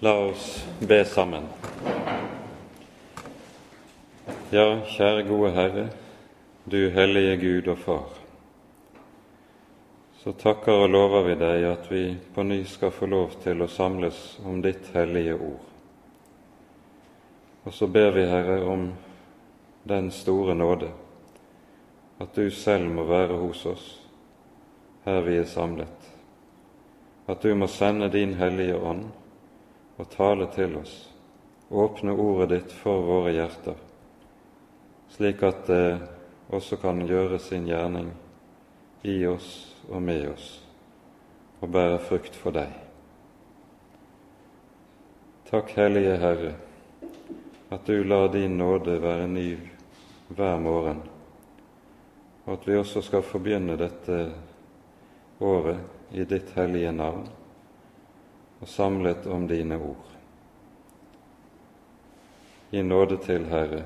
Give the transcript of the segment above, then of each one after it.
La oss be sammen. Ja, kjære gode Herre, du hellige Gud og Far. Så takker og lover vi deg at vi på ny skal få lov til å samles om ditt hellige ord. Og så ber vi, Herre, om den store nåde at du selv må være hos oss her vi er samlet, at du må sende din Hellige Ånd og tale til oss, åpne ordet ditt for våre hjerter, slik at det også kan gjøre sin gjerning i oss og med oss og bære frukt for deg. Takk, Hellige Herre, at du lar din nåde være ny hver morgen, og at vi også skal forbegynne dette året i ditt hellige navn og samlet om dine ord. Gi nåde til, Herre,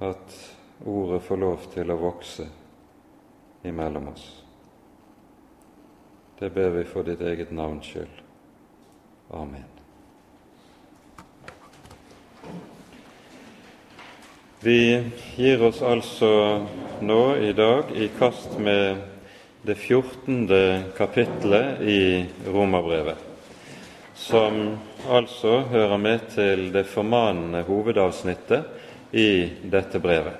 at ordet får lov til å vokse imellom oss. Det ber vi for ditt eget navns skyld. Amen. Vi gir oss altså nå i dag i kast med det 14. kapittelet i Romerbrevet, som altså hører med til det formanende hovedavsnittet i dette brevet.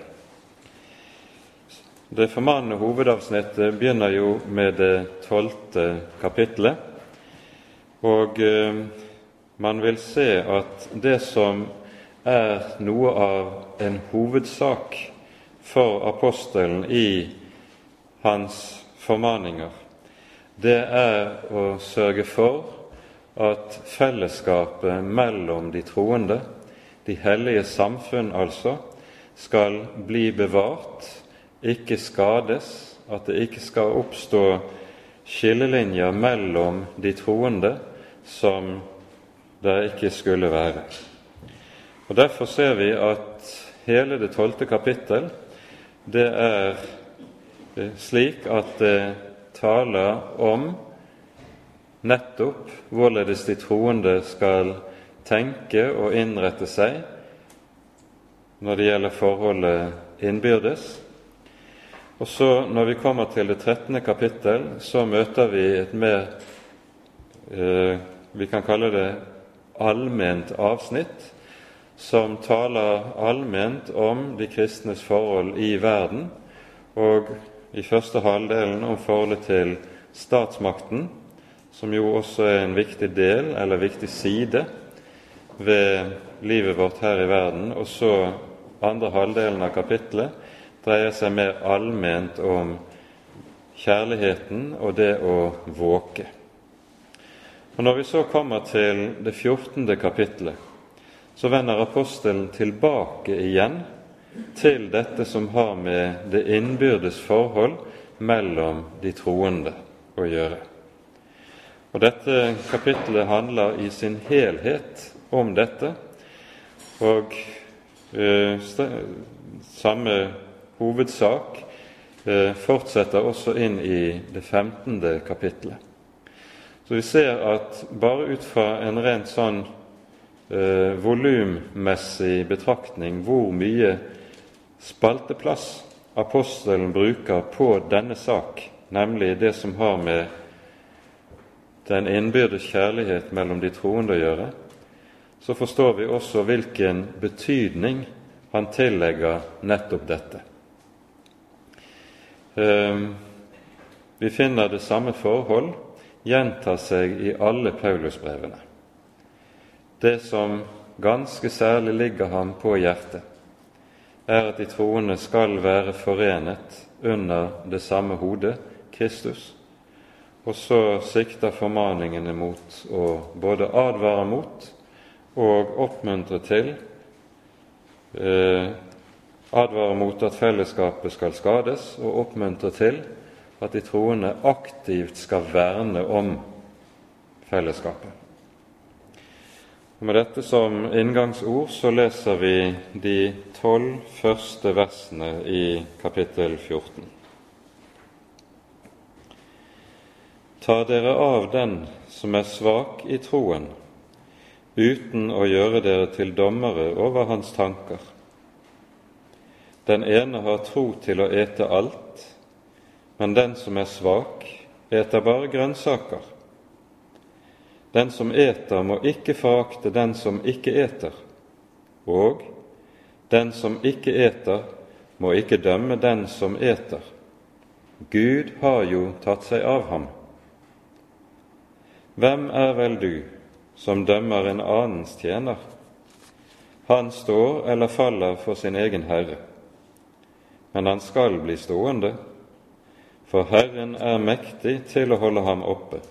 Det formanende hovedavsnittet begynner jo med det tolvte kapittelet, og eh, man vil se at det som er noe av en hovedsak for apostelen i hans formaninger, det er å sørge for at fellesskapet mellom de troende, de hellige samfunn altså, skal bli bevart, ikke skades, at det ikke skal oppstå skillelinjer mellom de troende som det ikke skulle være. Og Derfor ser vi at hele det tolvte kapittel det er slik at det taler om nettopp hvorledes de troende skal tenke og innrette seg når det gjelder forholdet innbyrdes. Og så Når vi kommer til det 13. kapittel, så møter vi et mer eh, vi kan kalle det allment avsnitt, som taler allment om de kristnes forhold i verden, og i første halvdelen om forholdet til statsmakten, som jo også er en viktig del, eller viktig side, ved livet vårt her i verden. Og så andre halvdelen av kapittelet dreier seg mer allment om kjærligheten og det å våke. Og Når vi så kommer til det 14. kapittelet, så vender apostelen tilbake igjen til dette som har med det innbyrdes forhold mellom de troende å gjøre. Og Dette kapittelet handler i sin helhet om dette, og eh, samme hovedsak eh, fortsetter også inn i det 15. kapittelet. Så vi ser at bare ut fra en rent sånn eh, volummessig betraktning hvor mye spalteplass apostelen bruker på denne sak, nemlig det som har med den innbyrdes kjærlighet mellom de troende å gjøre, så forstår vi også hvilken betydning han tillegger nettopp dette. Ehm, vi finner det samme forhold gjenta seg i alle Paulusbrevene. Det som ganske særlig ligger ham på hjertet, er at de troende skal være forenet under det samme hodet, Kristus. Og så sikter formaningene mot å både advare mot og oppmuntre til eh, Advare mot at fellesskapet skal skades, og oppmuntre til at de troende aktivt skal verne om fellesskapet. Og Med dette som inngangsord så leser vi de tolv første versene i kapittel 14. Ta dere av den som er svak i troen, uten å gjøre dere til dommere over hans tanker. Den ene har tro til å ete alt, men den som er svak, eter bare grønnsaker. Den som eter, må ikke forakte den som ikke eter, og den som ikke eter, må ikke dømme den som eter. Gud har jo tatt seg av ham. Hvem er vel du som dømmer en annens tjener? Han står eller faller for sin egen herre, men han skal bli stående, for Herren er mektig til å holde ham oppe.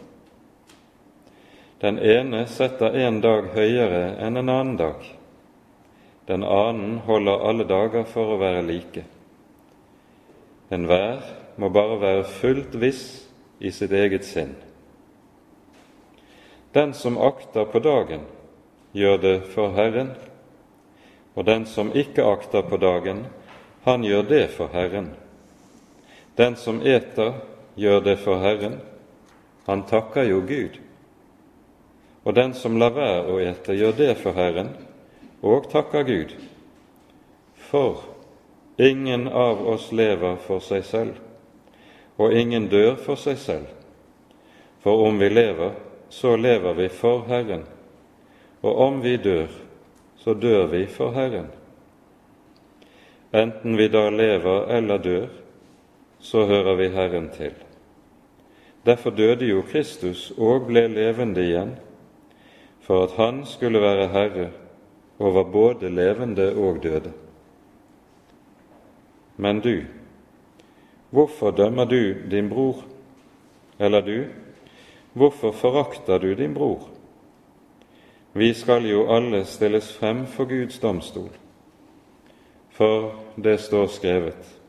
Den ene setter en dag høyere enn en annen dag. Den annen holder alle dager for å være like. Enhver må bare være fullt viss i sitt eget sinn. Den som akter på dagen, gjør det for Herren, og den som ikke akter på dagen, han gjør det for Herren. Den som eter, gjør det for Herren, han takker jo Gud. Og den som lar være å ete, gjør det for Herren, og takker Gud. For ingen av oss lever for seg selv, og ingen dør for seg selv. For om vi lever, så lever vi for Herren, og om vi dør, så dør vi for Herren. Enten vi da lever eller dør, så hører vi Herren til. Derfor døde jo Kristus og ble levende igjen, for at Han skulle være Herre over både levende og døde. Men du, hvorfor dømmer du din bror? Eller du, hvorfor forakter du din bror? Vi skal jo alle stilles frem for Guds domstol. For det står skrevet:"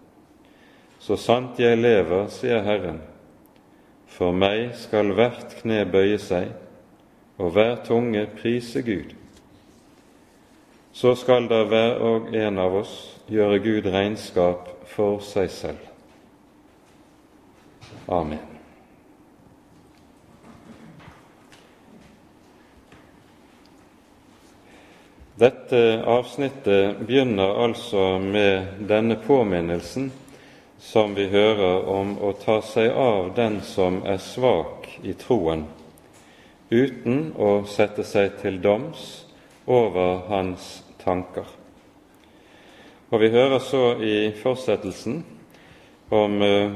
Så sant jeg lever, sier Herren, for meg skal hvert kne bøye seg, og hver tunge prise Gud så skal da hver og en av oss gjøre Gud regnskap for seg selv. Amen. Dette avsnittet begynner altså med denne påminnelsen som vi hører om å ta seg av den som er svak i troen, uten å sette seg til doms over hans tanker. Og Vi hører så i fortsettelsen om uh,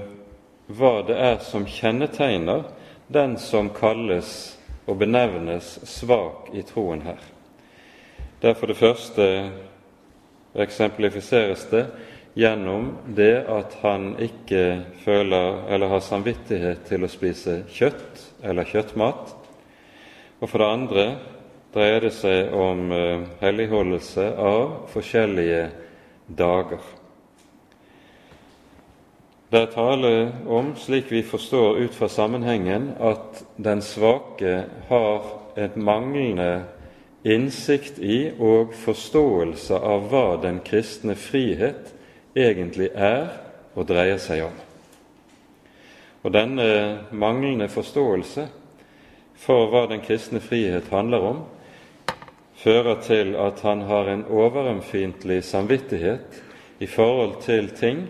hva det er som kjennetegner den som kalles og benevnes svak i troen her. Der for det første eksemplifiseres det gjennom det at han ikke føler eller har samvittighet til å spise kjøtt eller kjøttmat, og for det andre dreier det seg om eh, helligholdelse av forskjellige dager. Det er tale om, slik vi forstår ut fra sammenhengen, at den svake har et manglende innsikt i og forståelse av hva den kristne frihet egentlig er og dreier seg om. Og denne manglende forståelse for hva den kristne frihet handler om, fører til at han har en overømfintlig samvittighet i forhold til ting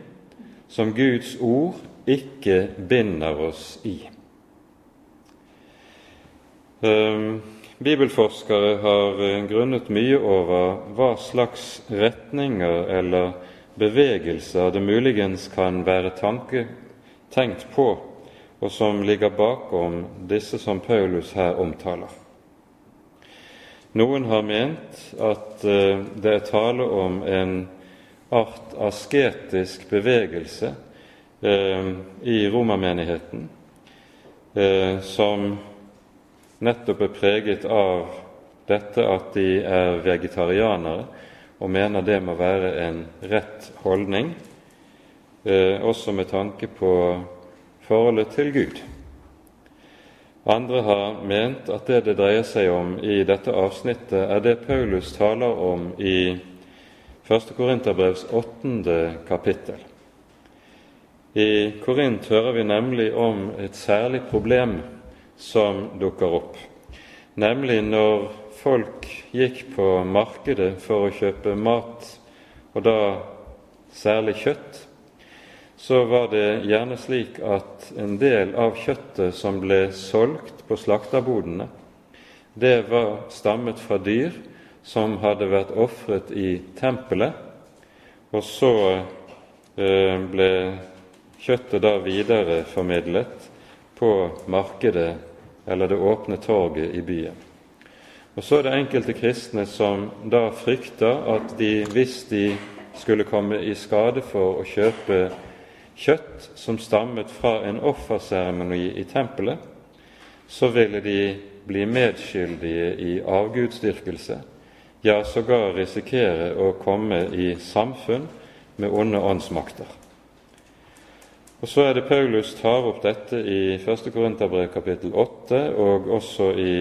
som Guds ord ikke binder oss i. Um, bibelforskere har uh, grunnet mye over hva slags retninger eller bevegelser det muligens kan være tanke, tenkt på, og som ligger bakom disse som Paulus her omtaler. Noen har ment at eh, det er tale om en art asketisk bevegelse eh, i romermenigheten eh, som nettopp er preget av dette at de er vegetarianere, og mener det må være en rett holdning, også med tanke på forholdet til Gud. Andre har ment at det det dreier seg om i dette avsnittet, er det Paulus taler om i 1. Korinterbrevs 8. kapittel. I Korint hører vi nemlig om et særlig problem som dukker opp, nemlig når folk gikk på markedet for å kjøpe mat, og da særlig kjøtt, så var det gjerne slik at en del av kjøttet som ble solgt på slakterbodene, det var stammet fra dyr som hadde vært ofret i tempelet, og så eh, ble kjøttet da videreformidlet på markedet eller det åpne torget i byen. Og Så er det enkelte kristne som da frykter at de, hvis de skulle komme i skade for å kjøpe kjøtt som stammet fra en offerseremoni i tempelet, så ville de bli medskyldige i avgudsdyrkelse, ja, sågar risikere å komme i samfunn med onde åndsmakter. Og Så er det Paulus tar opp dette i 1. Korinterbrev kapittel 8, og også i,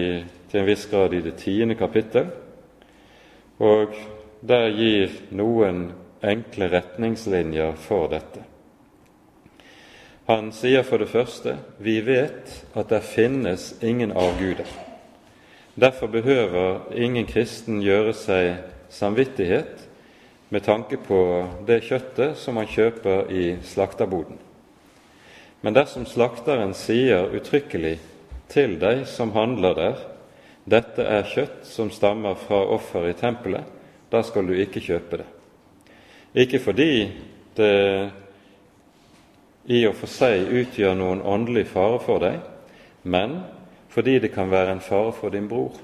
til en viss grad i det tiende kapittel. Og der gir noen enkle retningslinjer for dette. Han sier for det første vi vet at det finnes ingen avguder. Derfor behøver ingen kristen gjøre seg samvittighet med tanke på det kjøttet som han kjøper i slakterboden. Men dersom slakteren sier uttrykkelig til deg som handler der, dette er kjøtt som stammer fra offer i tempelet, da skal du ikke kjøpe det. Ikke fordi det i og for seg utgjør noen åndelig fare for deg, men fordi det kan være en fare for din bror.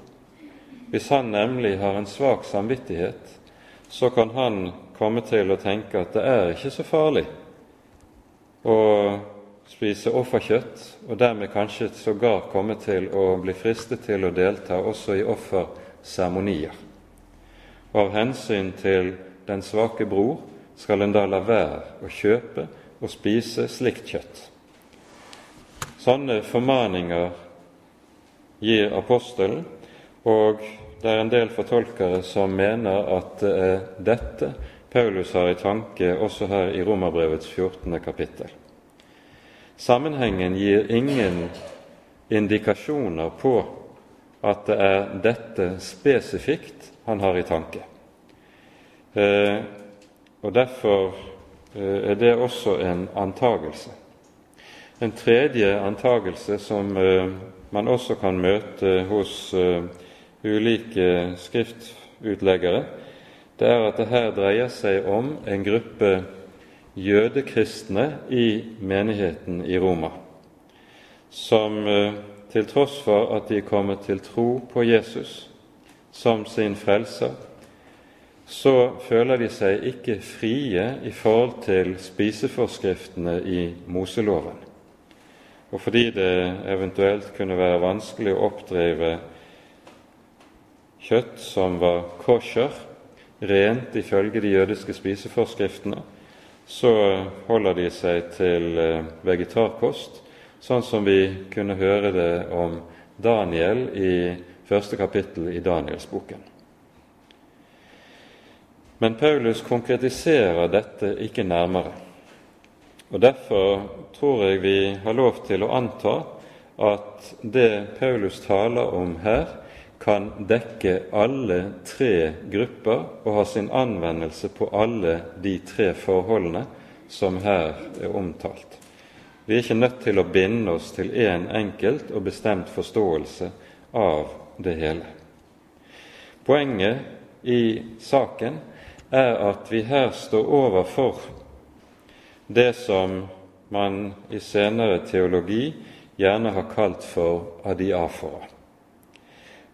Hvis han nemlig har en svak samvittighet, så kan han komme til å tenke at det er ikke så farlig å spise offerkjøtt, og dermed kanskje sågar komme til å bli fristet til å delta også i offerseremonier. Av hensyn til den svake bror skal en da la være å kjøpe og spise slikt kjøtt. Sånne formaninger gir apostelen, og det er en del fortolkere som mener at det er dette Paulus har i tanke også her i Romerbrevets 14. kapittel. Sammenhengen gir ingen indikasjoner på at det er dette spesifikt han har i tanke. Eh, og Derfor er det også en antagelse. En tredje antagelse som eh, man også kan møte hos eh, ulike skriftutleggere, det er at det her dreier seg om en gruppe jødekristne i menigheten i Roma, som eh, til tross for at de kommer til tro på Jesus som sin frelser, så føler de seg ikke frie i forhold til spiseforskriftene i Moseloven. Og fordi det eventuelt kunne være vanskelig å oppdrive kjøtt som var kosher, rent ifølge de jødiske spiseforskriftene, så holder de seg til eh, vegetarkost, sånn som vi kunne høre det om Daniel i første kapittel i Danielsboken. Men Paulus konkretiserer dette ikke nærmere. Og Derfor tror jeg vi har lov til å anta at det Paulus taler om her, kan dekke alle tre grupper og ha sin anvendelse på alle de tre forholdene som her er omtalt. Vi er ikke nødt til å binde oss til én en enkelt og bestemt forståelse av det hele. Poenget i saken er at vi her står overfor det som man i senere teologi gjerne har kalt for adiafora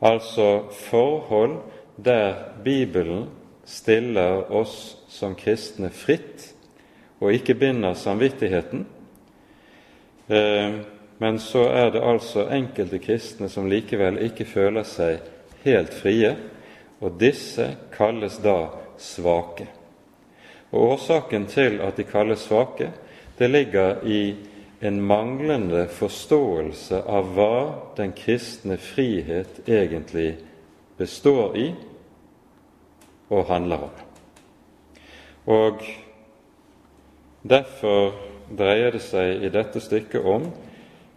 altså forhold der Bibelen stiller oss som kristne fritt og ikke binder samvittigheten. Eh, men så er det altså enkelte kristne som likevel ikke føler seg helt frie, og disse kalles da svake. Og Årsaken til at de kalles svake, det ligger i en manglende forståelse av hva den kristne frihet egentlig består i og handler om. Og Derfor dreier det seg i dette stykket om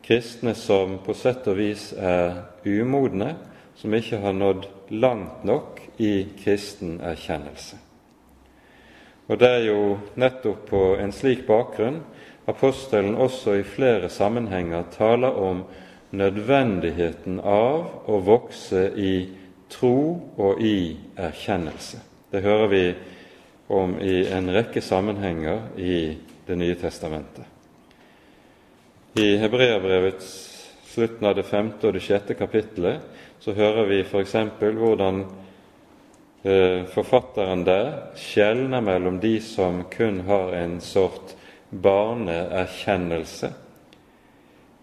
kristne som på sett og vis er umodne som ikke har nådd langt nok i kristen erkjennelse. Og Det er jo nettopp på en slik bakgrunn apostelen også i flere sammenhenger taler om nødvendigheten av å vokse i tro og i erkjennelse. Det hører vi om i en rekke sammenhenger i Det nye testamentet. I Hebreabrevets slutten av det femte og det sjette kapittelet så hører vi f.eks. hvordan forfatteren der skjelner mellom de som kun har en sort barneerkjennelse,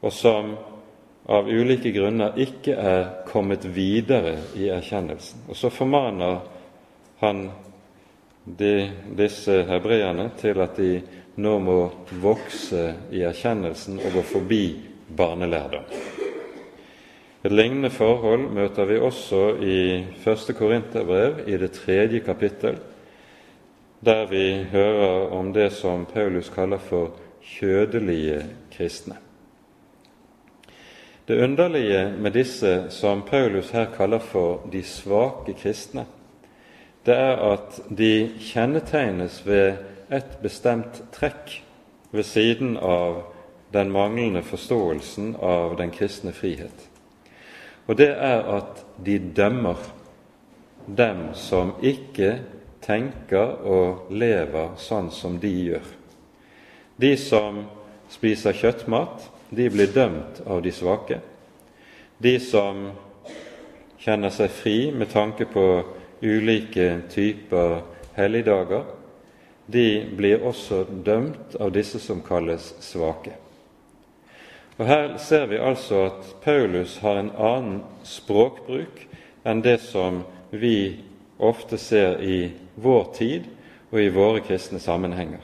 og som av ulike grunner ikke er kommet videre i erkjennelsen. Og så formaner han de, disse hebreerne til at de nå må vokse i erkjennelsen og gå forbi barnelærdom. Et lignende forhold møter vi også i 1. Korinterbrev, i det tredje kapittel, der vi hører om det som Paulus kaller for kjødelige kristne. Det underlige med disse som Paulus her kaller for de svake kristne, det er at de kjennetegnes ved et bestemt trekk ved siden av den manglende forståelsen av den kristne frihet. Og det er at de dømmer dem som ikke tenker og lever sånn som de gjør. De som spiser kjøttmat, de blir dømt av de svake. De som kjenner seg fri med tanke på ulike typer helligdager, de blir også dømt av disse som kalles svake. Og Her ser vi altså at Paulus har en annen språkbruk enn det som vi ofte ser i vår tid og i våre kristne sammenhenger,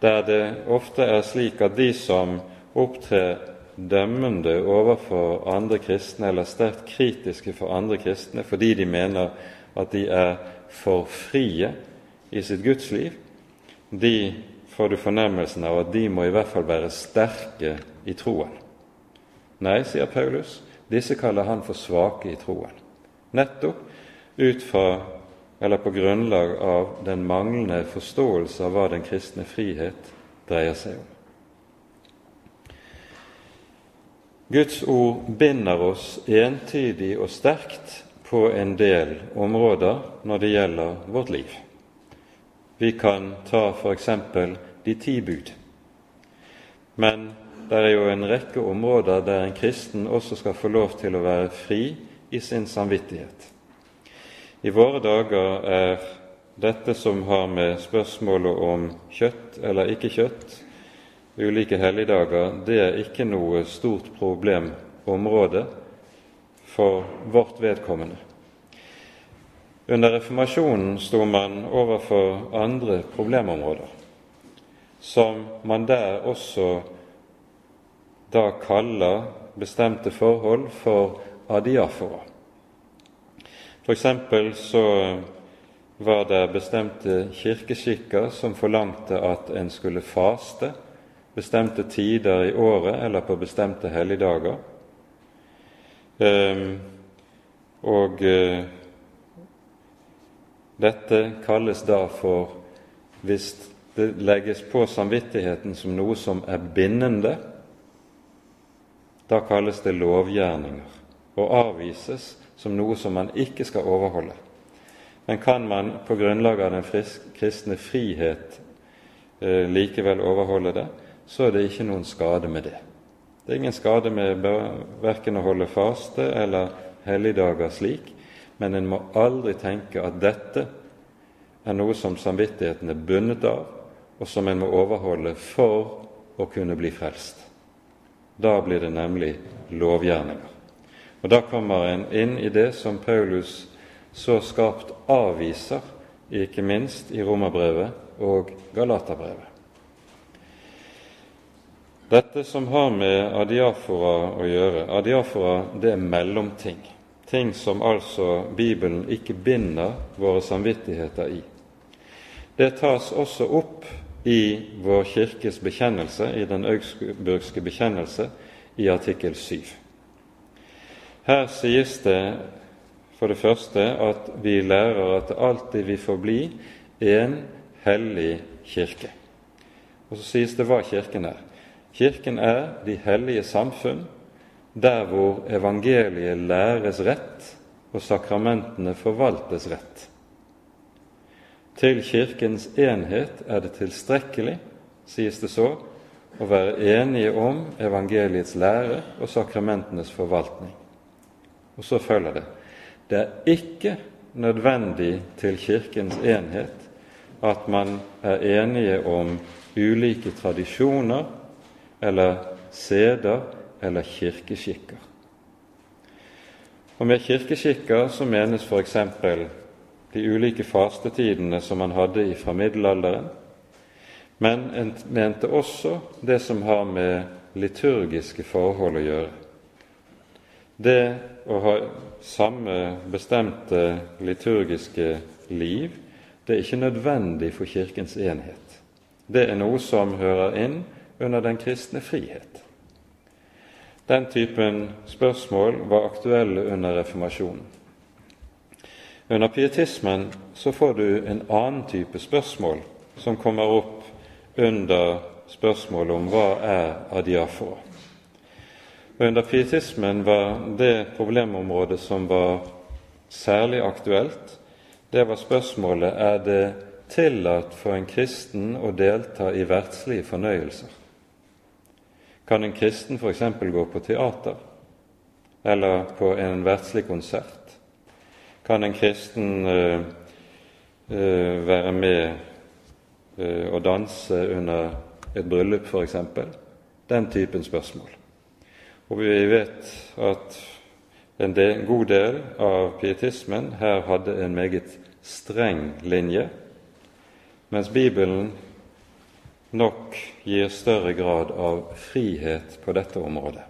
der det ofte er slik at de som opptrer dømmende overfor andre kristne, eller sterkt kritiske for andre kristne fordi de mener at de er for frie i sitt gudsliv, de får du fornemmelsen av at de må i hvert fall være sterke i troen. Nei, sier Paulus, disse kaller han for svake i troen. Nettopp ut fra eller på grunnlag av den manglende forståelse av hva den kristne frihet dreier seg om. Guds ord binder oss entydig og sterkt på en del områder når det gjelder vårt liv. Vi kan ta f.eks. de ti bud. Men det er jo en rekke områder der en kristen også skal få lov til å være fri i sin samvittighet. I våre dager er dette som har med spørsmålet om kjøtt eller ikke kjøtt, ulike helligdager, det er ikke noe stort problemområde for vårt vedkommende. Under reformasjonen sto man overfor andre problemområder, som man der også da kaller bestemte forhold for adiafora. For eksempel så var det bestemte kirkeskikker som forlangte at en skulle faste bestemte tider i året eller på bestemte helligdager. Um, og uh, dette kalles da for Hvis det legges på samvittigheten som noe som er bindende, da kalles det lovgjerninger og avvises som noe som man ikke skal overholde. Men kan man på grunnlag av den kristne frihet eh, likevel overholde det, så er det ikke noen skade med det. Det er ingen skade med verken å holde faste eller helligdager slik, men en må aldri tenke at dette er noe som samvittigheten er bundet av, og som en må overholde for å kunne bli frelst. Da blir det nemlig lovgjerninger. Og Da kommer en inn i det som Paulus så skarpt avviser, ikke minst i Romerbrevet og Galaterbrevet. Dette som har med adiafora å gjøre Adiafora det er mellomting. Ting som altså Bibelen ikke binder våre samvittigheter i. Det tas også opp i vår kirkes bekjennelse, i den augsburgske bekjennelse, i artikkel 7. Her sies det for det første at vi lærer at det alltid vil forbli en hellig kirke. Og så sies det hva Kirken er. Kirken er de hellige samfunn, der hvor evangeliet læres rett og sakramentene forvaltes rett. Til Kirkens enhet er det tilstrekkelig, sies det så, å være enige om evangeliets lære og sakramentenes forvaltning. Og så følger det det er ikke nødvendig til Kirkens enhet at man er enige om ulike tradisjoner eller seder eller kirkeskikker. Og Med kirkeskikker så menes f.eks. de ulike fastetidene som man hadde fra middelalderen, men en mente også det som har med liturgiske forhold å gjøre. Det å ha samme bestemte liturgiske liv, det er ikke nødvendig for Kirkens enhet. Det er noe som hører inn under den kristne frihet. Den typen spørsmål var aktuelle under reformasjonen. Under pietismen så får du en annen type spørsmål som kommer opp under spørsmålet om hva er adiafora. Under pietismen var det problemområdet som var særlig aktuelt, det var spørsmålet er det tillatt for en kristen å delta i verdslige fornøyelser. Kan en kristen f.eks. gå på teater eller på en verdslig konsert? Kan en kristen uh, uh, være med uh, og danse under et bryllup, f.eks.? Den typen spørsmål. Og vi vet at en del, god del av pietismen her hadde en meget streng linje, mens Bibelen nok gir større grad av frihet på dette området.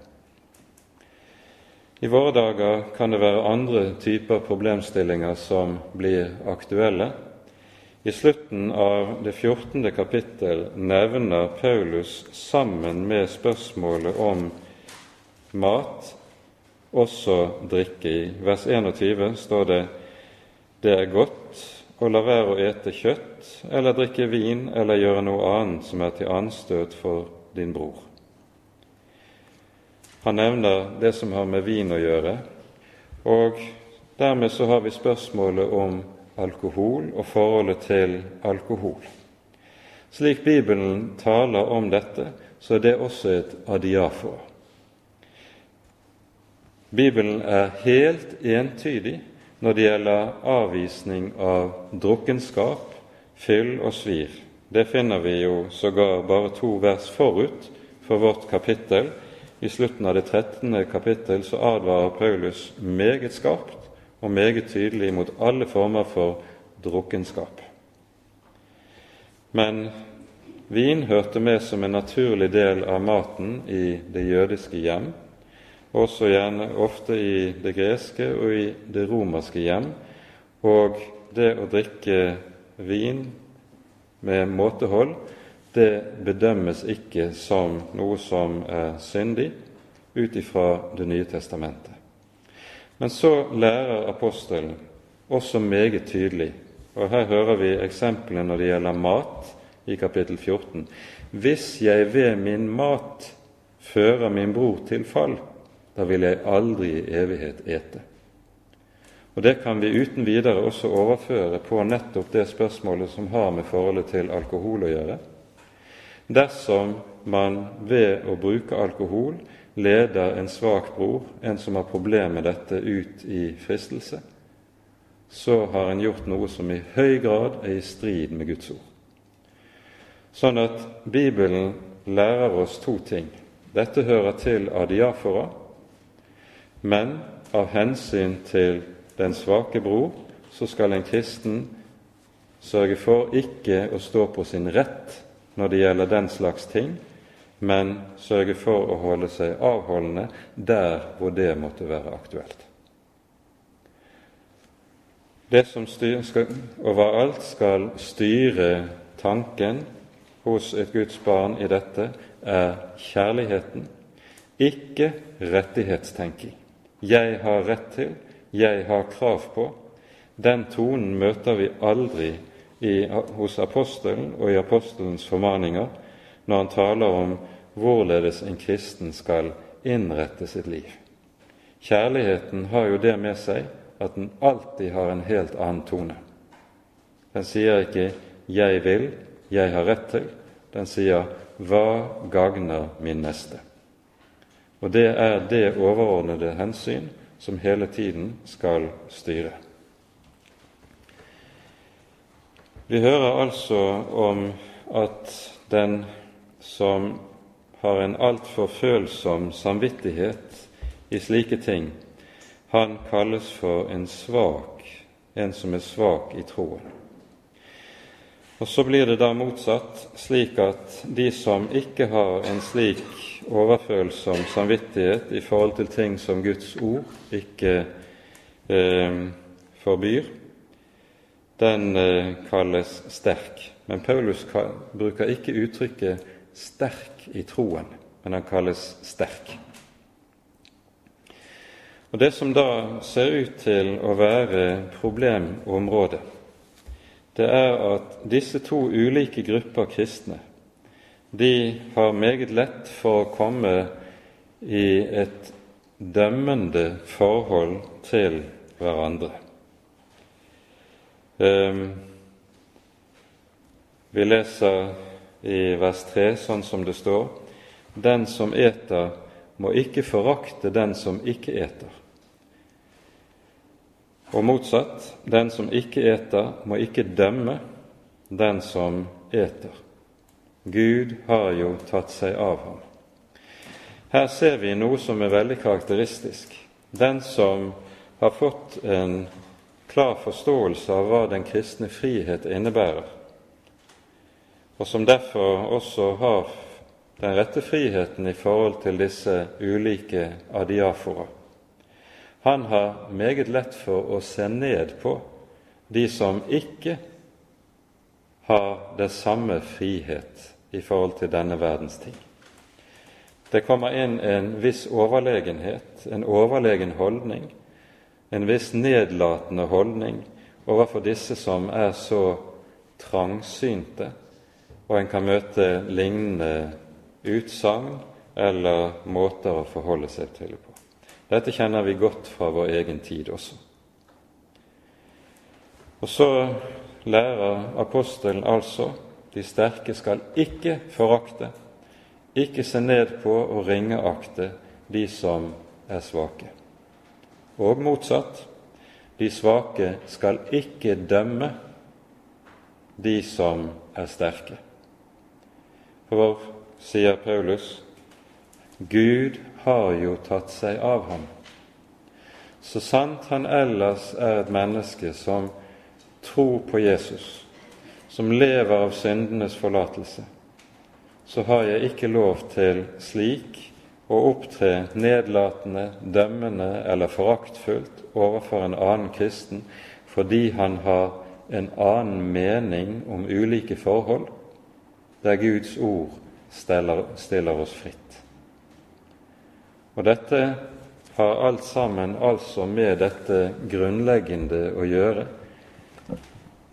I våre dager kan det være andre typer problemstillinger som blir aktuelle. I slutten av det 14. kapittel nevner Paulus sammen med spørsmålet om mat, også drikke. I vers 21 står det det er godt å la være å ete kjøtt eller drikke vin eller gjøre noe annet som er til anstøt for din bror. Han nevner det som har med vin å gjøre, og dermed så har vi spørsmålet om alkohol og forholdet til alkohol. Slik Bibelen taler om dette, så er det også et adiafor. Bibelen er helt entydig når det gjelder avvisning av drukkenskap, fyll og svir. Det finner vi jo sågar bare to vers forut for vårt kapittel. I slutten av det 13. kapittel så advarer Paulus meget skarpt og meget tydelig mot alle former for drukkenskap. Men vin hørte med som en naturlig del av maten i det jødiske hjem også gjerne ofte i det greske og i det romerske hjem. Og det å drikke vin med måtehold, det bedømmes ikke som noe som er syndig ut ifra Det nye testamentet. Men så lærer apostelen også meget tydelig, og her hører vi eksemplene når det gjelder mat i kapittel 14. Hvis jeg ved min mat fører min bror til fall, da vil jeg aldri i evighet ete. Og Det kan vi uten videre også overføre på nettopp det spørsmålet som har med forholdet til alkohol å gjøre. Dersom man ved å bruke alkohol leder en svak bror, en som har problemer med dette, ut i fristelse, så har en gjort noe som i høy grad er i strid med Guds ord. Sånn at Bibelen lærer oss to ting. Dette hører til adiafora, men av hensyn til den svake bror så skal en kristen sørge for ikke å stå på sin rett når det gjelder den slags ting, men sørge for å holde seg avholdende der hvor det måtte være aktuelt. Det som styr, skal, overalt skal styre tanken hos et Guds barn i dette, er kjærligheten, ikke rettighetstenking. Jeg har rett til, jeg har krav på, den tonen møter vi aldri i, hos apostelen og i apostelens formaninger når han taler om hvorledes en kristen skal innrette sitt liv. Kjærligheten har jo det med seg at den alltid har en helt annen tone. Den sier ikke 'jeg vil', 'jeg har rett til'. Den sier 'hva gagner min neste'? Og det er det overordnede hensyn som hele tiden skal styre. Vi hører altså om at den som har en altfor følsom samvittighet i slike ting, han kalles for en svak, en som er svak i troen. Og Så blir det da motsatt, slik at de som ikke har en slik overfølsom samvittighet i forhold til ting som Guds ord ikke eh, forbyr, den eh, kalles sterk. Men Paulus bruker ikke uttrykket 'sterk i troen', men han kalles sterk. Og Det som da ser ut til å være problemområdet, det er at disse to ulike grupper kristne de har meget lett for å komme i et dømmende forhold til hverandre. Um, vi leser i vers 3 sånn som det står:" Den som eter, må ikke forakte den som ikke eter. Og motsatt, den som ikke eter, må ikke dømme den som eter. Gud har jo tatt seg av ham. Her ser vi noe som er veldig karakteristisk. Den som har fått en klar forståelse av hva den kristne frihet innebærer, og som derfor også har den rette friheten i forhold til disse ulike adiafora. Han har meget lett for å se ned på de som ikke har det samme frihet i forhold til denne verdens ting. Det kommer inn en viss overlegenhet, en overlegen holdning, en viss nedlatende holdning overfor disse som er så trangsynte, og en kan møte lignende utsagn eller måter å forholde seg til på. Dette kjenner vi godt fra vår egen tid også. Og så lærer apostelen altså de sterke skal ikke forakte, ikke se ned på og ringeakte de som er svake. Og motsatt, de svake skal ikke dømme de som er sterke. For, sier Paulus, Gud har jo tatt seg av ham. Så sant han ellers er et menneske som tror på Jesus, som lever av syndenes forlatelse, så har jeg ikke lov til slik å opptre nedlatende, dømmende eller foraktfullt overfor en annen kristen fordi han har en annen mening om ulike forhold, der Guds ord stiller, stiller oss fritt. Og dette har alt sammen altså med dette grunnleggende å gjøre,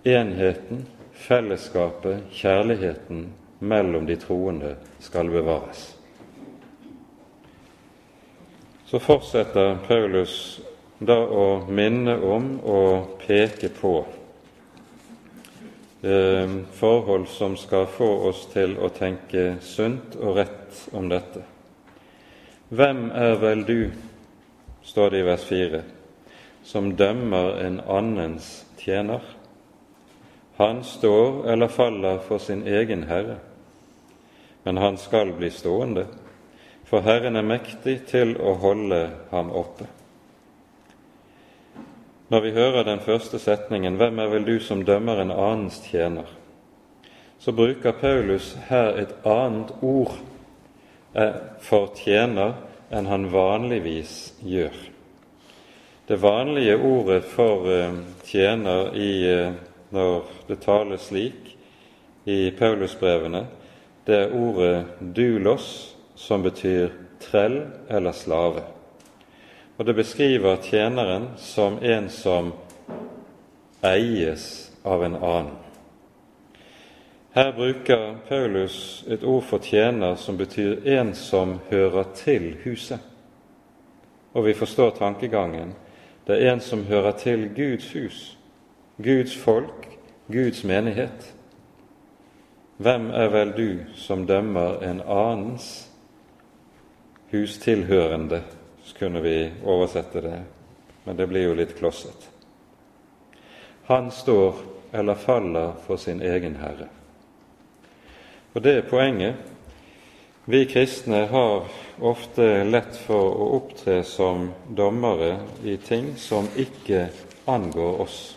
enheten fellesskapet, kjærligheten mellom de troende skal bevares. Så fortsetter Paulus da å minne om og peke på eh, forhold som skal få oss til å tenke sunt og rett om dette. Hvem er vel du, står det i vers 4, som dømmer en annens tjener? Han står eller faller for sin egen Herre, men han skal bli stående, for Herren er mektig til å holde ham oppe. Når vi hører den første setningen 'Hvem er vel du som dømmer en annens tjener?' så bruker Paulus her et annet ord eh, for tjener enn han vanligvis gjør. Det vanlige ordet for eh, tjener i eh, når det tales slik i Paulusbrevene, det er ordet 'dulos', som betyr trell eller slave. og det beskriver tjeneren som en som eies av en annen. Her bruker Paulus et ord for tjener som betyr en som hører til huset. Og vi forstår tankegangen. Det er en som hører til Guds hus, Guds folk, Guds menighet. Hvem er vel du som dømmer en annens hustilhørende, kunne vi oversette det, men det blir jo litt klosset. Han står eller faller for sin egen herre. Og det er poenget. Vi kristne har ofte lett for å opptre som dommere i ting som ikke angår oss.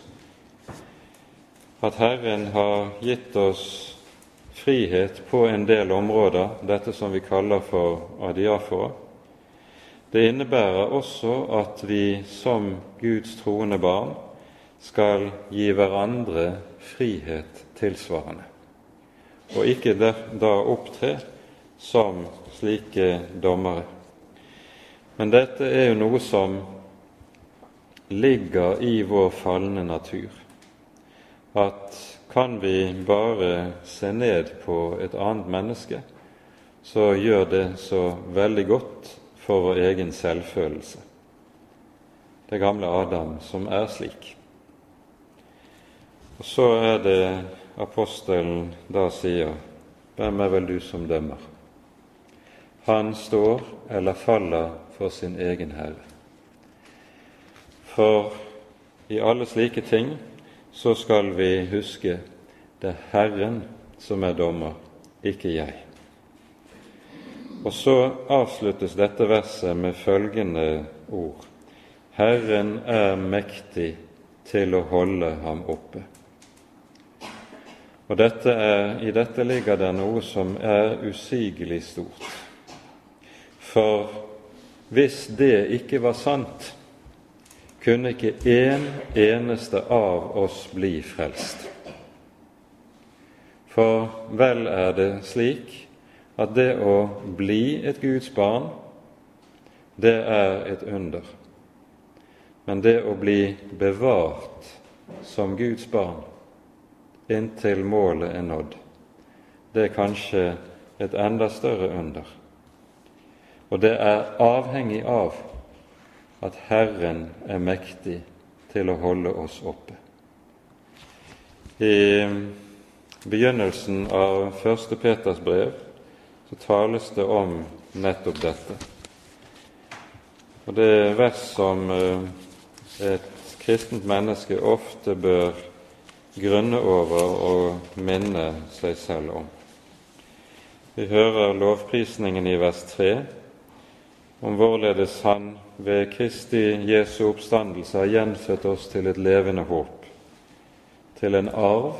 At Herren har gitt oss frihet på en del områder, dette som vi kaller for adiafora. Det innebærer også at vi som Guds troende barn skal gi hverandre frihet tilsvarende, og ikke da opptre som slike dommere. Men dette er jo noe som ligger i vår falne natur, at kan vi bare se ned på et annet menneske, så gjør det så veldig godt for vår egen selvfølelse. Det gamle Adam som er slik. Og så er det apostelen da sier, hvem er vel du som dømmer? Han står eller faller for sin egen Herre. For i alle slike ting så skal vi huske det er Herren som er dommer, ikke jeg. Og så avsluttes dette verset med følgende ord Herren er mektig til å holde ham oppe. Og dette er, I dette ligger det noe som er usigelig stort. For hvis det ikke var sant, kunne ikke en eneste av oss bli frelst. For vel er det slik at det å bli et Guds barn, det er et under. Men det å bli bevart som Guds barn inntil målet er nådd, det er kanskje et enda større under. Og det er avhengig av at Herren er mektig til å holde oss oppe. I begynnelsen av første Peters brev så tales det om nettopp dette. Og det er vers som eh, et kristent menneske ofte bør grunne over og minne seg selv om. Vi hører lovprisningen i vers 3 om hvorledes Han ved Kristi Jesu oppstandelse har gjenfødt oss til et levende håp, til en arv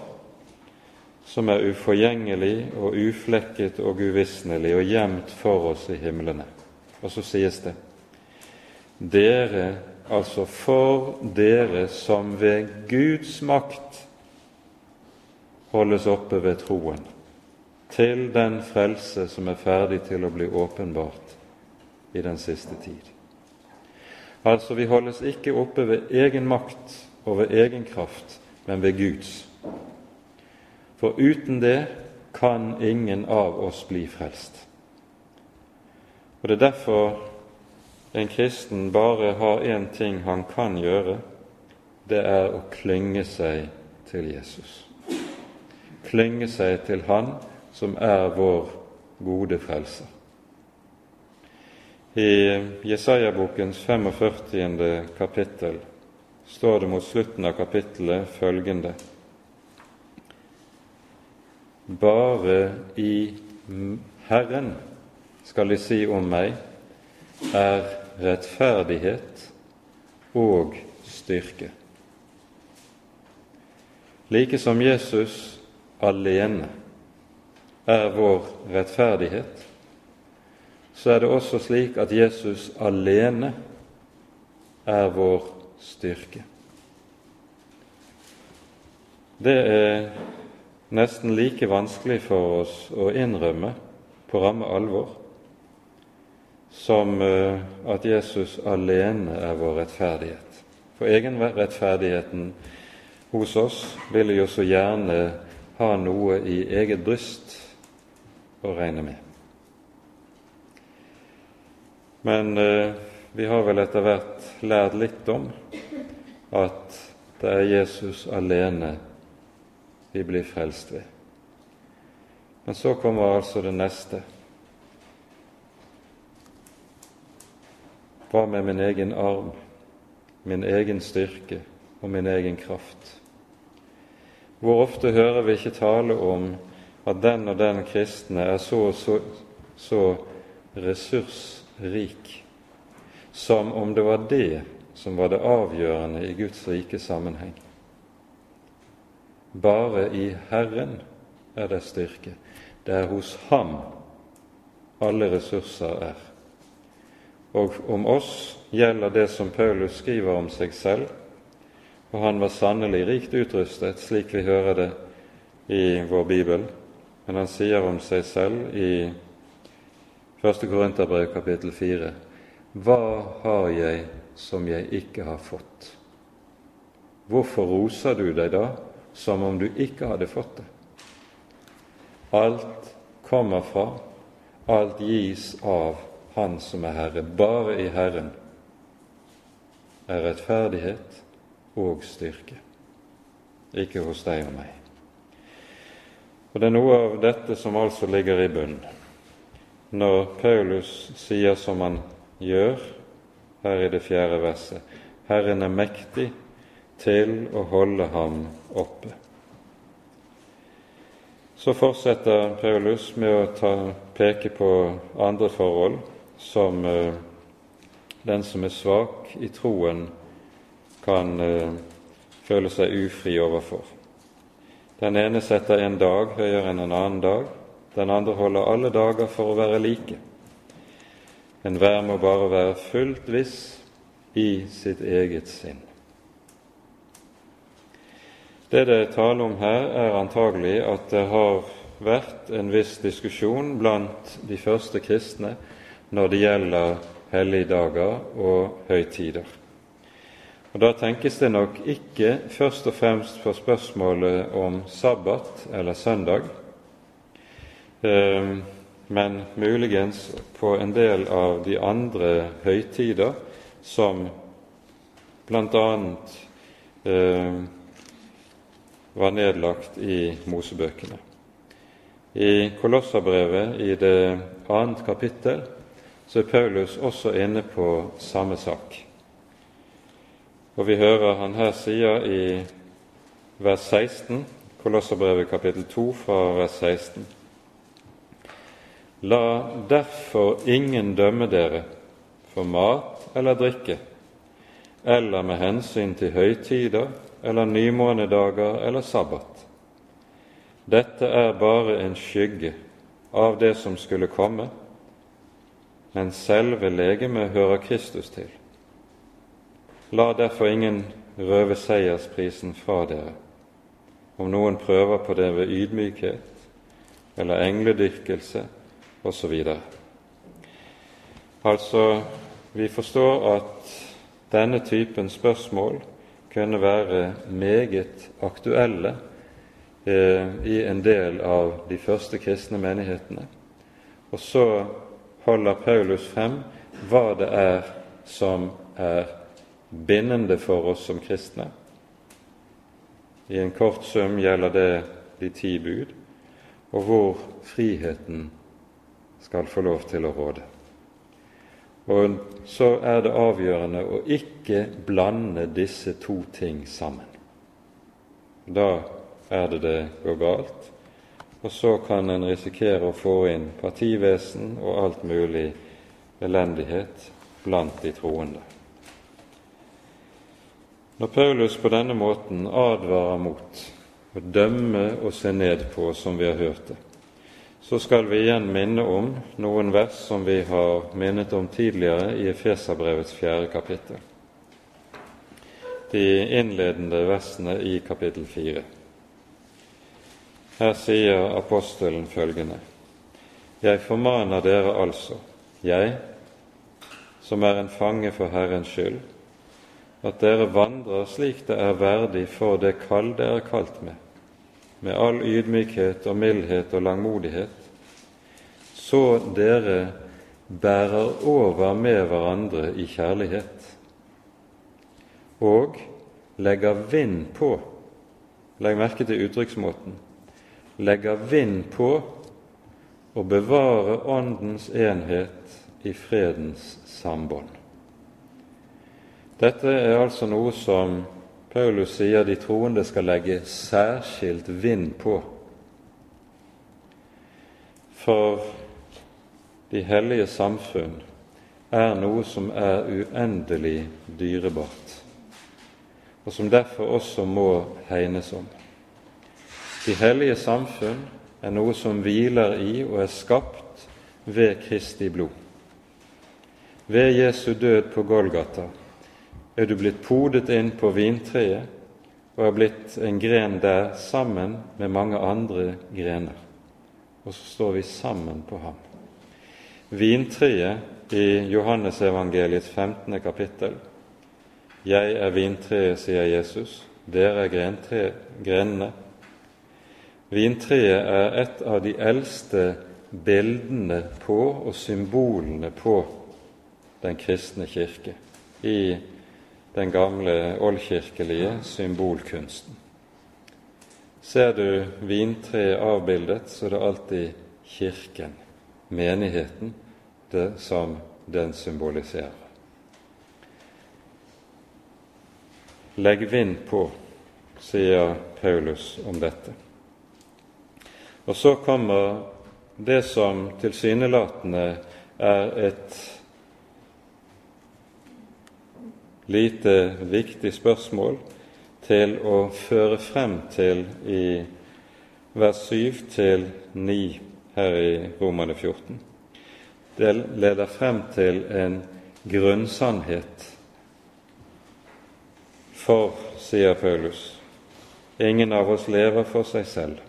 som er uforgjengelig og uflekket og uvisnelig og gjemt for oss i himlene. Og så sies det dere, altså for dere som ved Guds makt holdes oppe ved troen, til den frelse som er ferdig til å bli åpenbart i den siste tid. Altså, vi holdes ikke oppe ved egen makt og ved egen kraft, men ved Guds. For uten det kan ingen av oss bli frelst. Og Det er derfor en kristen bare har én ting han kan gjøre. Det er å klynge seg til Jesus. Klynge seg til Han som er vår gode frelser. I Jesaja-bokens 45. kapittel står det mot slutten av kapittelet følgende Bare i Herren, skal de si om meg, er rettferdighet og styrke. Like som Jesus alene er vår rettferdighet, så er det også slik at Jesus alene er vår styrke. Det er nesten like vanskelig for oss å innrømme på ramme alvor som eh, at Jesus alene er vår rettferdighet. For egenrettferdigheten hos oss vil jo så gjerne ha noe i eget bryst å regne med. Men eh, vi har vel etter hvert lært litt om at det er Jesus alene vi blir frelst ved. Men så kommer altså det neste. Hva med min egen arm, min egen styrke og min egen kraft? Hvor ofte hører vi ikke tale om at den og den kristne er så og så, så ressursrik, som om det var det som var det avgjørende i Guds rike sammenheng. Bare i Herren er det styrke. Det er hos Ham alle ressurser er. Og om oss gjelder det som Paulus skriver om seg selv, og han var sannelig rikt utrustet, slik vi hører det i vår bibel, men han sier om seg selv i 1. Korinterbrev kapittel 4.: Hva har jeg som jeg ikke har fått? Hvorfor roser du deg da som om du ikke hadde fått det? Alt kommer fra, alt gis av Han som er Herre. Bare i Herren er rettferdighet og styrke, ikke hos deg og meg. Og Det er noe av dette som altså ligger i bunnen når Paulus sier som han gjør her i det fjerde verset Herren er mektig til å holde ham oppe. Så fortsetter Paulus med å ta, peke på andre forhold som uh, den som er svak i troen, kan uh, føle seg ufri overfor. Den ene setter en dag høyere enn en annen dag, den andre holder alle dager for å være like. Enhver må bare være fullt viss i sitt eget sinn. Det det er tale om her, er antagelig at det har vært en viss diskusjon blant de første kristne når det gjelder helligdager og høytider. Og Da tenkes det nok ikke først og fremst på spørsmålet om sabbat eller søndag, men muligens på en del av de andre høytider som bl.a. Eh, var nedlagt i Mosebøkene. I Kolosserbrevet, i det annet kapittel, så er Paulus også inne på samme sak. Og vi hører han her sier i vers 16, Kolosserbrevet kapittel 2 fra vers 16. La derfor ingen dømme dere for mat eller drikke, eller med hensyn til høytider eller nymånedager eller sabbat. Dette er bare en skygge av det som skulle komme, men selve legemet hører Kristus til. La derfor ingen røve seiersprisen fra dere, om noen prøver på det ved ydmykhet eller engledyrkelse osv. Altså, vi forstår at denne typen spørsmål kunne være meget aktuelle eh, i en del av de første kristne menighetene. Og så holder Paulus frem hva det er som er bindende for oss som kristne. I en kort sum gjelder det de ti bud, og hvor friheten skal få lov til å råde. Og så er det avgjørende å ikke blande disse to ting sammen. Da er det det går galt, og så kan en risikere å få inn partivesen og alt mulig elendighet blant de troende. Når Paulus på denne måten advarer mot å dømme og se ned på, som vi har hørt det, så skal vi igjen minne om noen vers som vi har minnet om tidligere i Efeserbrevets fjerde kapittel. De innledende versene i kapittel fire. Her sier apostelen følgende.: Jeg formaner dere altså, jeg, som er en fange for Herrens skyld, at dere vandrer slik det er verdig for det kall dere er kalt med, med all ydmykhet og mildhet og langmodighet, så dere bærer over med hverandre i kjærlighet, og legger vind på Legg merke til uttrykksmåten legger vind på å bevare Åndens enhet i fredens sambånd. Dette er altså noe som Paulus sier de troende skal legge særskilt vind på. For de hellige samfunn er noe som er uendelig dyrebart, og som derfor også må hegnes om. De hellige samfunn er noe som hviler i og er skapt ved Kristi blod. Ved Jesu død på Golgata er du blitt podet inn på vintreet og er blitt en gren der sammen med mange andre grener. Og så står vi sammen på ham. Vintreet i Johannesevangeliets 15. kapittel. Jeg er vintreet, sier Jesus. Dere er grenene. Vintreet er et av de eldste bildene på og symbolene på den kristne kirke i den gamle oldkirkelige symbolkunsten. Ser du vintreet avbildet, så er det alltid Kirken, menigheten, det som den symboliserer. Legg vind på, sier Paulus om dette. Og så kommer det som tilsynelatende er et lite viktig spørsmål til å føre frem til i vers 7 til 9 her i Romane 14. Det leder frem til en grunnsannhet. For, sier Paulus, ingen av oss lever for seg selv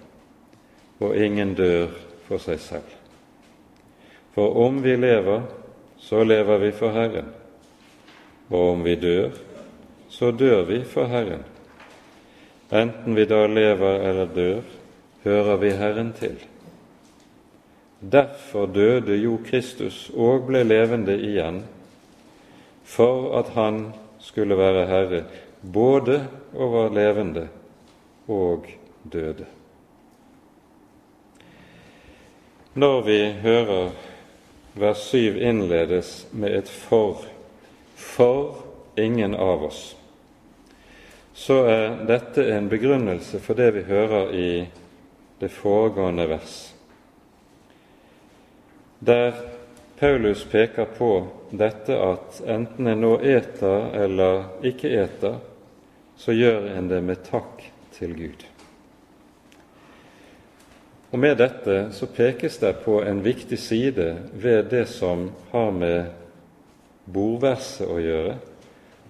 og ingen dør for seg selv. For om vi lever, så lever vi for Herren, og om vi dør, så dør vi for Herren. Enten vi da lever eller dør, hører vi Herren til. Derfor døde jo Kristus og ble levende igjen, for at han skulle være Herre både over levende og døde. Når vi hører vers 7 innledes med et 'for', for ingen av oss, så er dette en begrunnelse for det vi hører i det foregående vers, der Paulus peker på dette at enten en nå eter eller ikke eter, så gjør en det med takk til Gud. Og Med dette så pekes det på en viktig side ved det som har med bordverset å gjøre,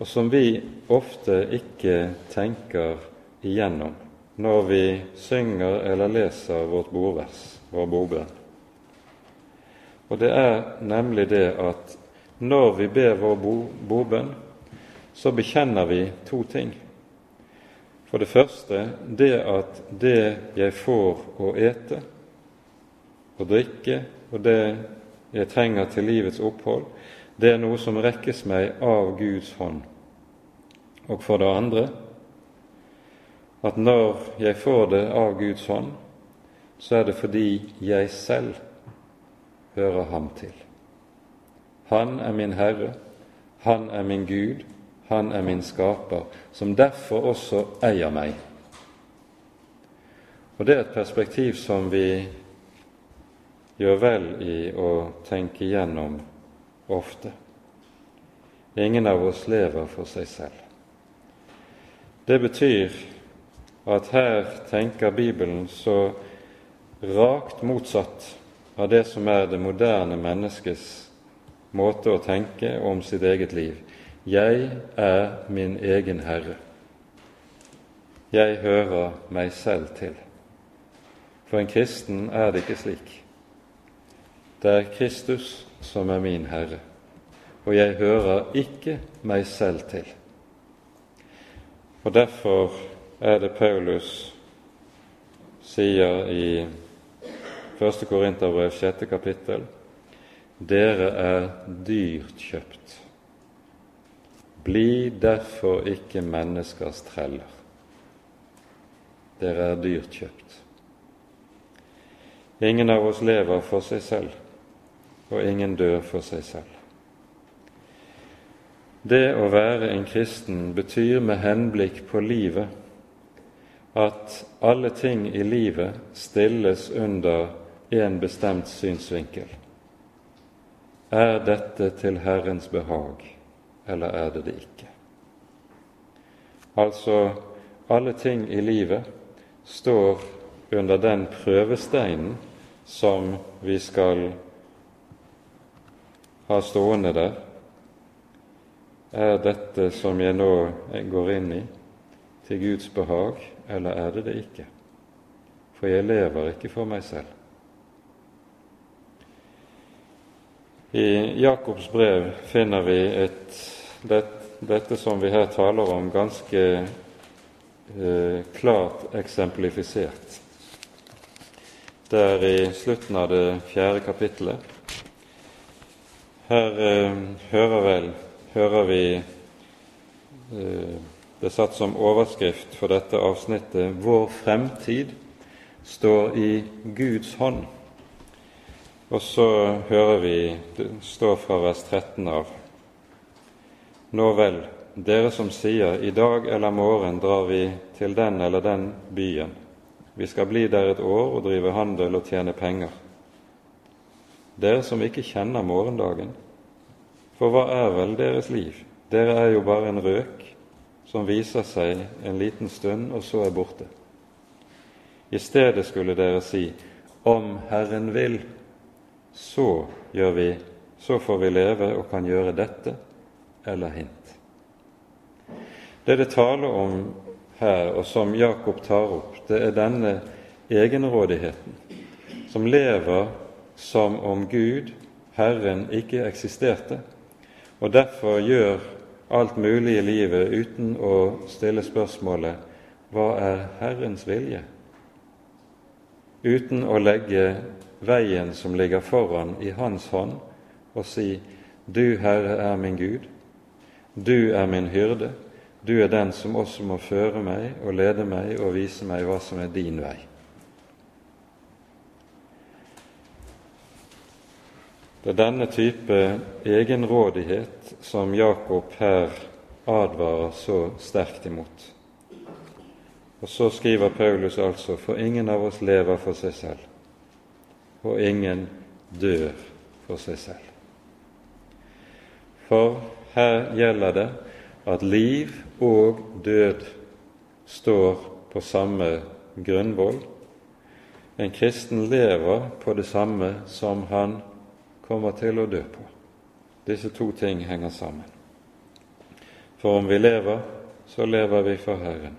og som vi ofte ikke tenker igjennom når vi synger eller leser vårt bordvers, vår bordbønn. Og det er nemlig det at når vi ber vår bordbønn, så bekjenner vi to ting. For det første det at det jeg får å ete og drikke, og det jeg trenger til livets opphold, det er noe som rekkes meg av Guds hånd. Og for det andre at når jeg får det av Guds hånd, så er det fordi jeg selv hører ham til. Han er min Herre, han er min Gud, han er min skaper, som derfor også eier meg. Og Det er et perspektiv som vi gjør vel i å tenke igjennom ofte. Ingen av oss lever for seg selv. Det betyr at her tenker Bibelen så rakt motsatt av det som er det moderne menneskets måte å tenke om sitt eget liv. 'Jeg er min egen herre'. Jeg hører meg selv til. For en kristen er det ikke slik. Det er Kristus som er min herre, og jeg hører ikke meg selv til. Og Derfor er det Paulus sier i 1. Korinterbrev 6. kapittel dere er dyrt kjøpt. Bli derfor ikke menneskers treller. Dere er dyrt kjøpt. Ingen av oss lever for seg selv, og ingen dør for seg selv. Det å være en kristen betyr med henblikk på livet at alle ting i livet stilles under en bestemt synsvinkel. Er dette til Herrens behag, eller er det det ikke? Altså, alle ting i livet står under den prøvesteinen som vi skal ha stående der er dette som jeg nå går inn i, til Guds behag, eller er det det ikke? For jeg lever ikke for meg selv. I Jakobs brev finner vi et, det, dette som vi her taler om, ganske eh, klart eksemplifisert. Det er i slutten av det fjerde kapittelet. Her eh, hører vel hører vi eh, det satt som overskrift for dette avsnittet 'Vår fremtid står i Guds hånd'. Og så hører vi det står fra vers 13 av Nå vel, dere som sier 'i dag eller morgen drar vi til den eller den byen', vi skal bli der et år og drive handel og tjene penger. Dere som ikke kjenner morgendagen, for hva er vel deres liv? Dere er jo bare en røk som viser seg en liten stund, og så er borte. I stedet skulle dere si, om Herren vil, så gjør vi, så får vi leve og kan gjøre dette eller hint. Det det taler om her, og som Jakob tar opp, det er denne egenrådigheten, som lever som om Gud, Herren, ikke eksisterte, og derfor gjør alt mulig i livet uten å stille spørsmålet hva er Herrens vilje? Uten å legge veien som ligger foran, i Hans hånd og si Du, Herre, er min Gud, du er min hyrde, du er den som også må føre meg og lede meg og vise meg hva som er din vei. Det er denne type egenrådighet som Jakob her advarer så sterkt imot. Og så skriver Paulus altså for ingen av oss lever for seg selv, og ingen dør for seg selv. For her gjelder det at liv og død står på samme grunnvoll. En kristen lever på det samme som han kommer til å dø på. Disse to ting henger sammen. For om vi lever, så lever vi for Herren.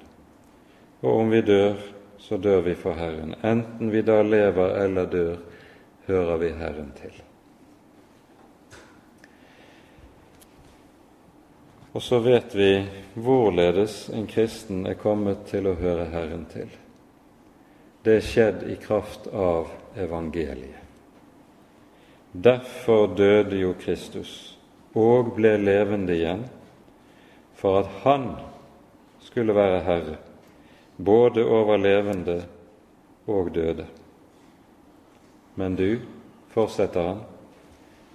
Og om vi dør, så dør vi for Herren. Enten vi da lever eller dør, hører vi Herren til. Og så vet vi hvorledes en kristen er kommet til å høre Herren til. Det er skjedd i kraft av evangeliet. Derfor døde jo Kristus og ble levende igjen, for at Han skulle være Herre, både over levende og døde. Men du, fortsetter han,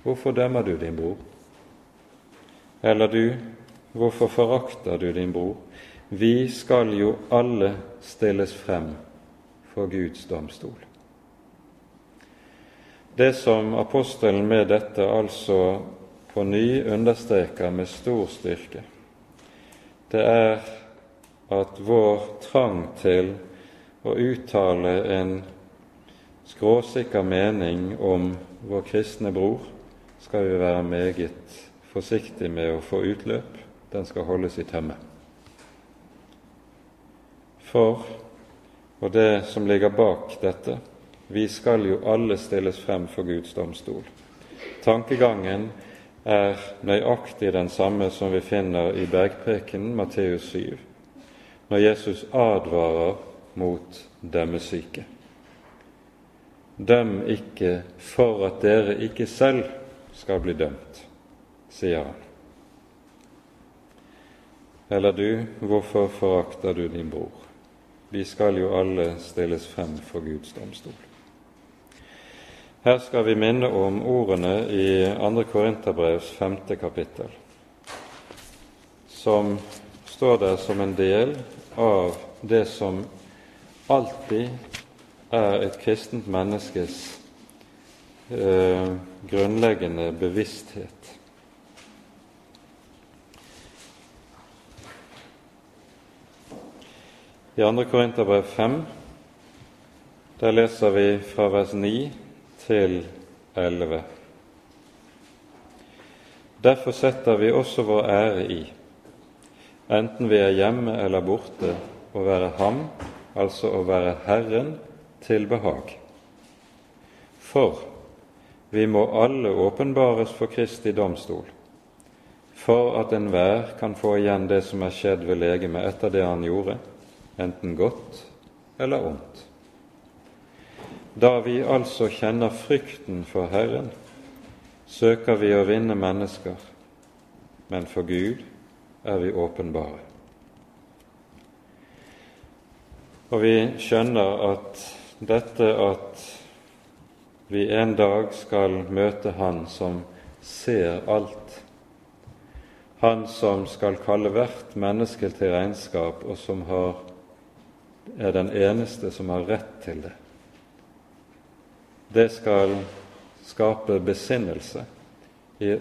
hvorfor dømmer du din bror? Eller du, hvorfor forakter du din bror? Vi skal jo alle stilles frem for Guds domstol. Det som apostelen med dette altså på ny understreker med stor styrke, det er at vår trang til å uttale en skråsikker mening om vår kristne bror skal vi være meget forsiktige med å få utløp. Den skal holdes i tømme. For, og det som ligger bak dette, vi skal jo alle stilles frem for Guds domstol. Tankegangen er nøyaktig den samme som vi finner i bergprekenen Matteus 7, når Jesus advarer mot dømmesyke. Døm ikke for at dere ikke selv skal bli dømt, sier han. Eller du, hvorfor forakter du din bror? Vi skal jo alle stilles frem for Guds domstol. Her skal vi minne om ordene i 2. Korinterbrevs 5. kapittel, som står der som en del av det som alltid er et kristent menneskes eh, grunnleggende bevissthet. I 2. Korinterbrev 5 der leser vi fra vers 9 til 11. Derfor setter vi også vår ære i, enten vi er hjemme eller borte, å være Ham, altså å være Herren, til behag. For vi må alle åpenbares for Kristi domstol, for at enhver kan få igjen det som er skjedd ved legemet etter det han gjorde, enten godt eller ondt. Da vi altså kjenner frykten for Herren, søker vi å vinne mennesker, men for Gud er vi åpenbare. Og vi skjønner at dette at vi en dag skal møte Han som ser alt, Han som skal kalle hvert menneske til regnskap, og som har, er den eneste som har rett til det det skal skape besinnelse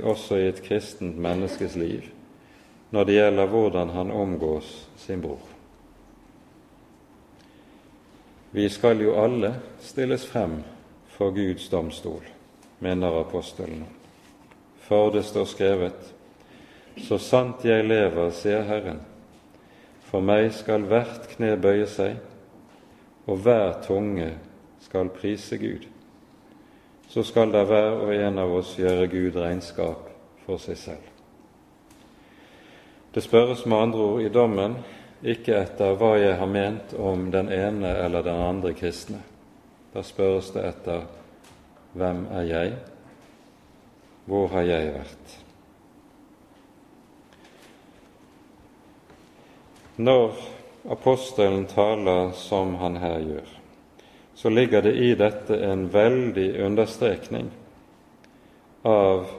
også i et kristent menneskes liv når det gjelder hvordan han omgås sin bror. Vi skal jo alle stilles frem for Guds domstol, mener apostlene. For det står skrevet:" Så sant jeg lever, sier Herren, for meg skal hvert kne bøye seg, og hver tunge skal prise Gud så skal da hver og en av oss gjøre Gud regnskap for seg selv. Det spørres med andre ord i dommen ikke etter hva jeg har ment om den ene eller den andre kristne. Da spørres det etter hvem er jeg, hvor har jeg vært? Når apostelen taler som han her gjør, så ligger det i dette en veldig understrekning av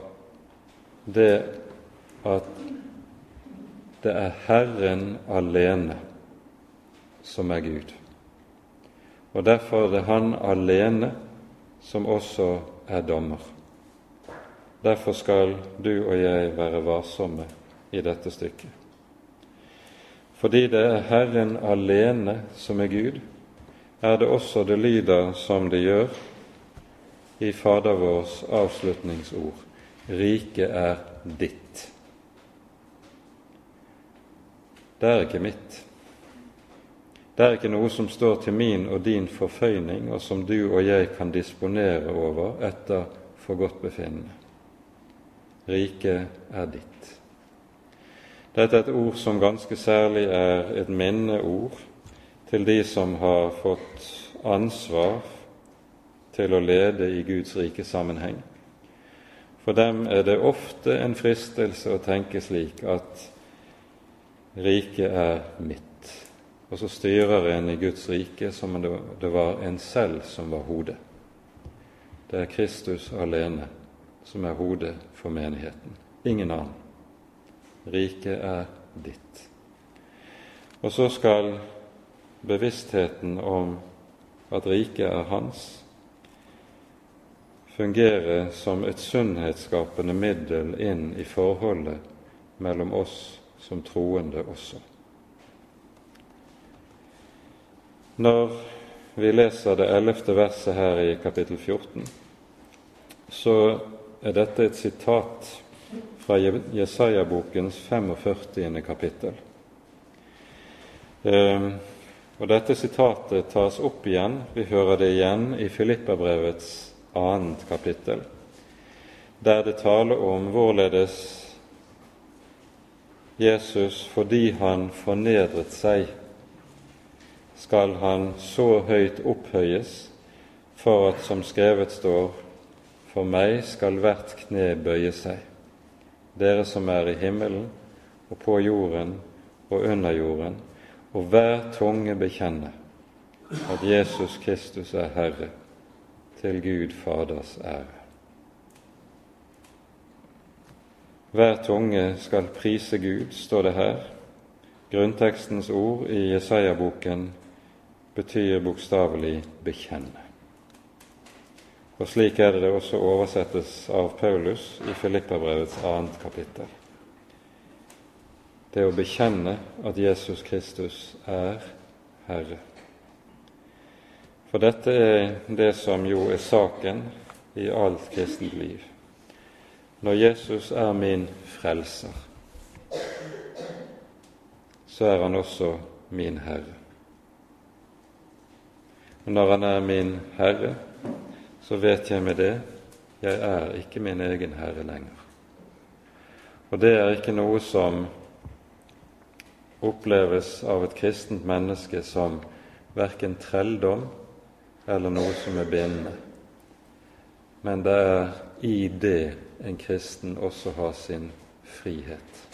det at det er Herren alene som er Gud. Og derfor er det Han alene som også er dommer. Derfor skal du og jeg være varsomme i dette stykket. Fordi det er Herren alene som er Gud, er det også det lyder som det gjør i Fader vårs avslutningsord riket er ditt. Det er ikke mitt. Det er ikke noe som står til min og din forføyning, og som du og jeg kan disponere over etter forgodtbefinnende. Riket er ditt. Dette er et ord som ganske særlig er et minneord til de som har fått ansvar til å lede i Guds rike sammenheng. For dem er det ofte en fristelse å tenke slik at riket er mitt. Og så styrer en i Guds rike som om det var en selv som var hodet. Det er Kristus alene som er hodet for menigheten, ingen annen. Riket er ditt. Og så skal bevisstheten om at riket er hans, fungere som et sunnhetsskapende middel inn i forholdet mellom oss som troende også. Når vi leser det ellevte verset her i kapittel 14, så er dette et sitat fra Jesaja-bokens 45. kapittel. Eh, og Dette sitatet tas opp igjen, vi hører det igjen i Filippabrevets annet kapittel. der det taler om hvorledes Jesus, fordi han fornedret seg, skal han så høyt opphøyes for at, som skrevet står, for meg skal hvert kne bøye seg, dere som er i himmelen og på jorden og under jorden, og hver tunge bekjenne at Jesus Kristus er Herre, til Gud Faders ære. Hver tunge skal prise Gud, står det her. Grunntekstens ord i Jesaja-boken betyr bokstavelig 'bekjenne'. Og Slik er det det også oversettes av Paulus i Filippabrevets annet kapittel. Det å bekjenne at Jesus Kristus er Herre. For dette er det som jo er saken i alt kristent liv. Når Jesus er min frelser, så er han også min Herre. Og når han er min Herre, så vet jeg med det jeg er ikke min egen Herre lenger. Og det er ikke noe som oppleves av et kristent menneske som verken trelldom eller noe som er bindende. Men det er i det en kristen også har sin frihet.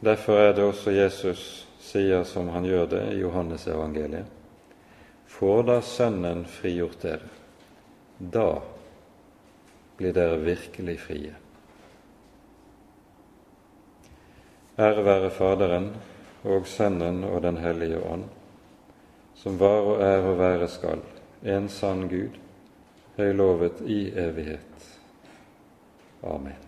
Derfor er det også Jesus sier som han gjør det i Johannes evangeliet. Får da Sønnen frigjort dere, da blir dere virkelig frie. Ære være Faderen og Sønnen og Den hellige ånd, som var og er og være skal, en sann Gud, høylovet i evighet. Amen.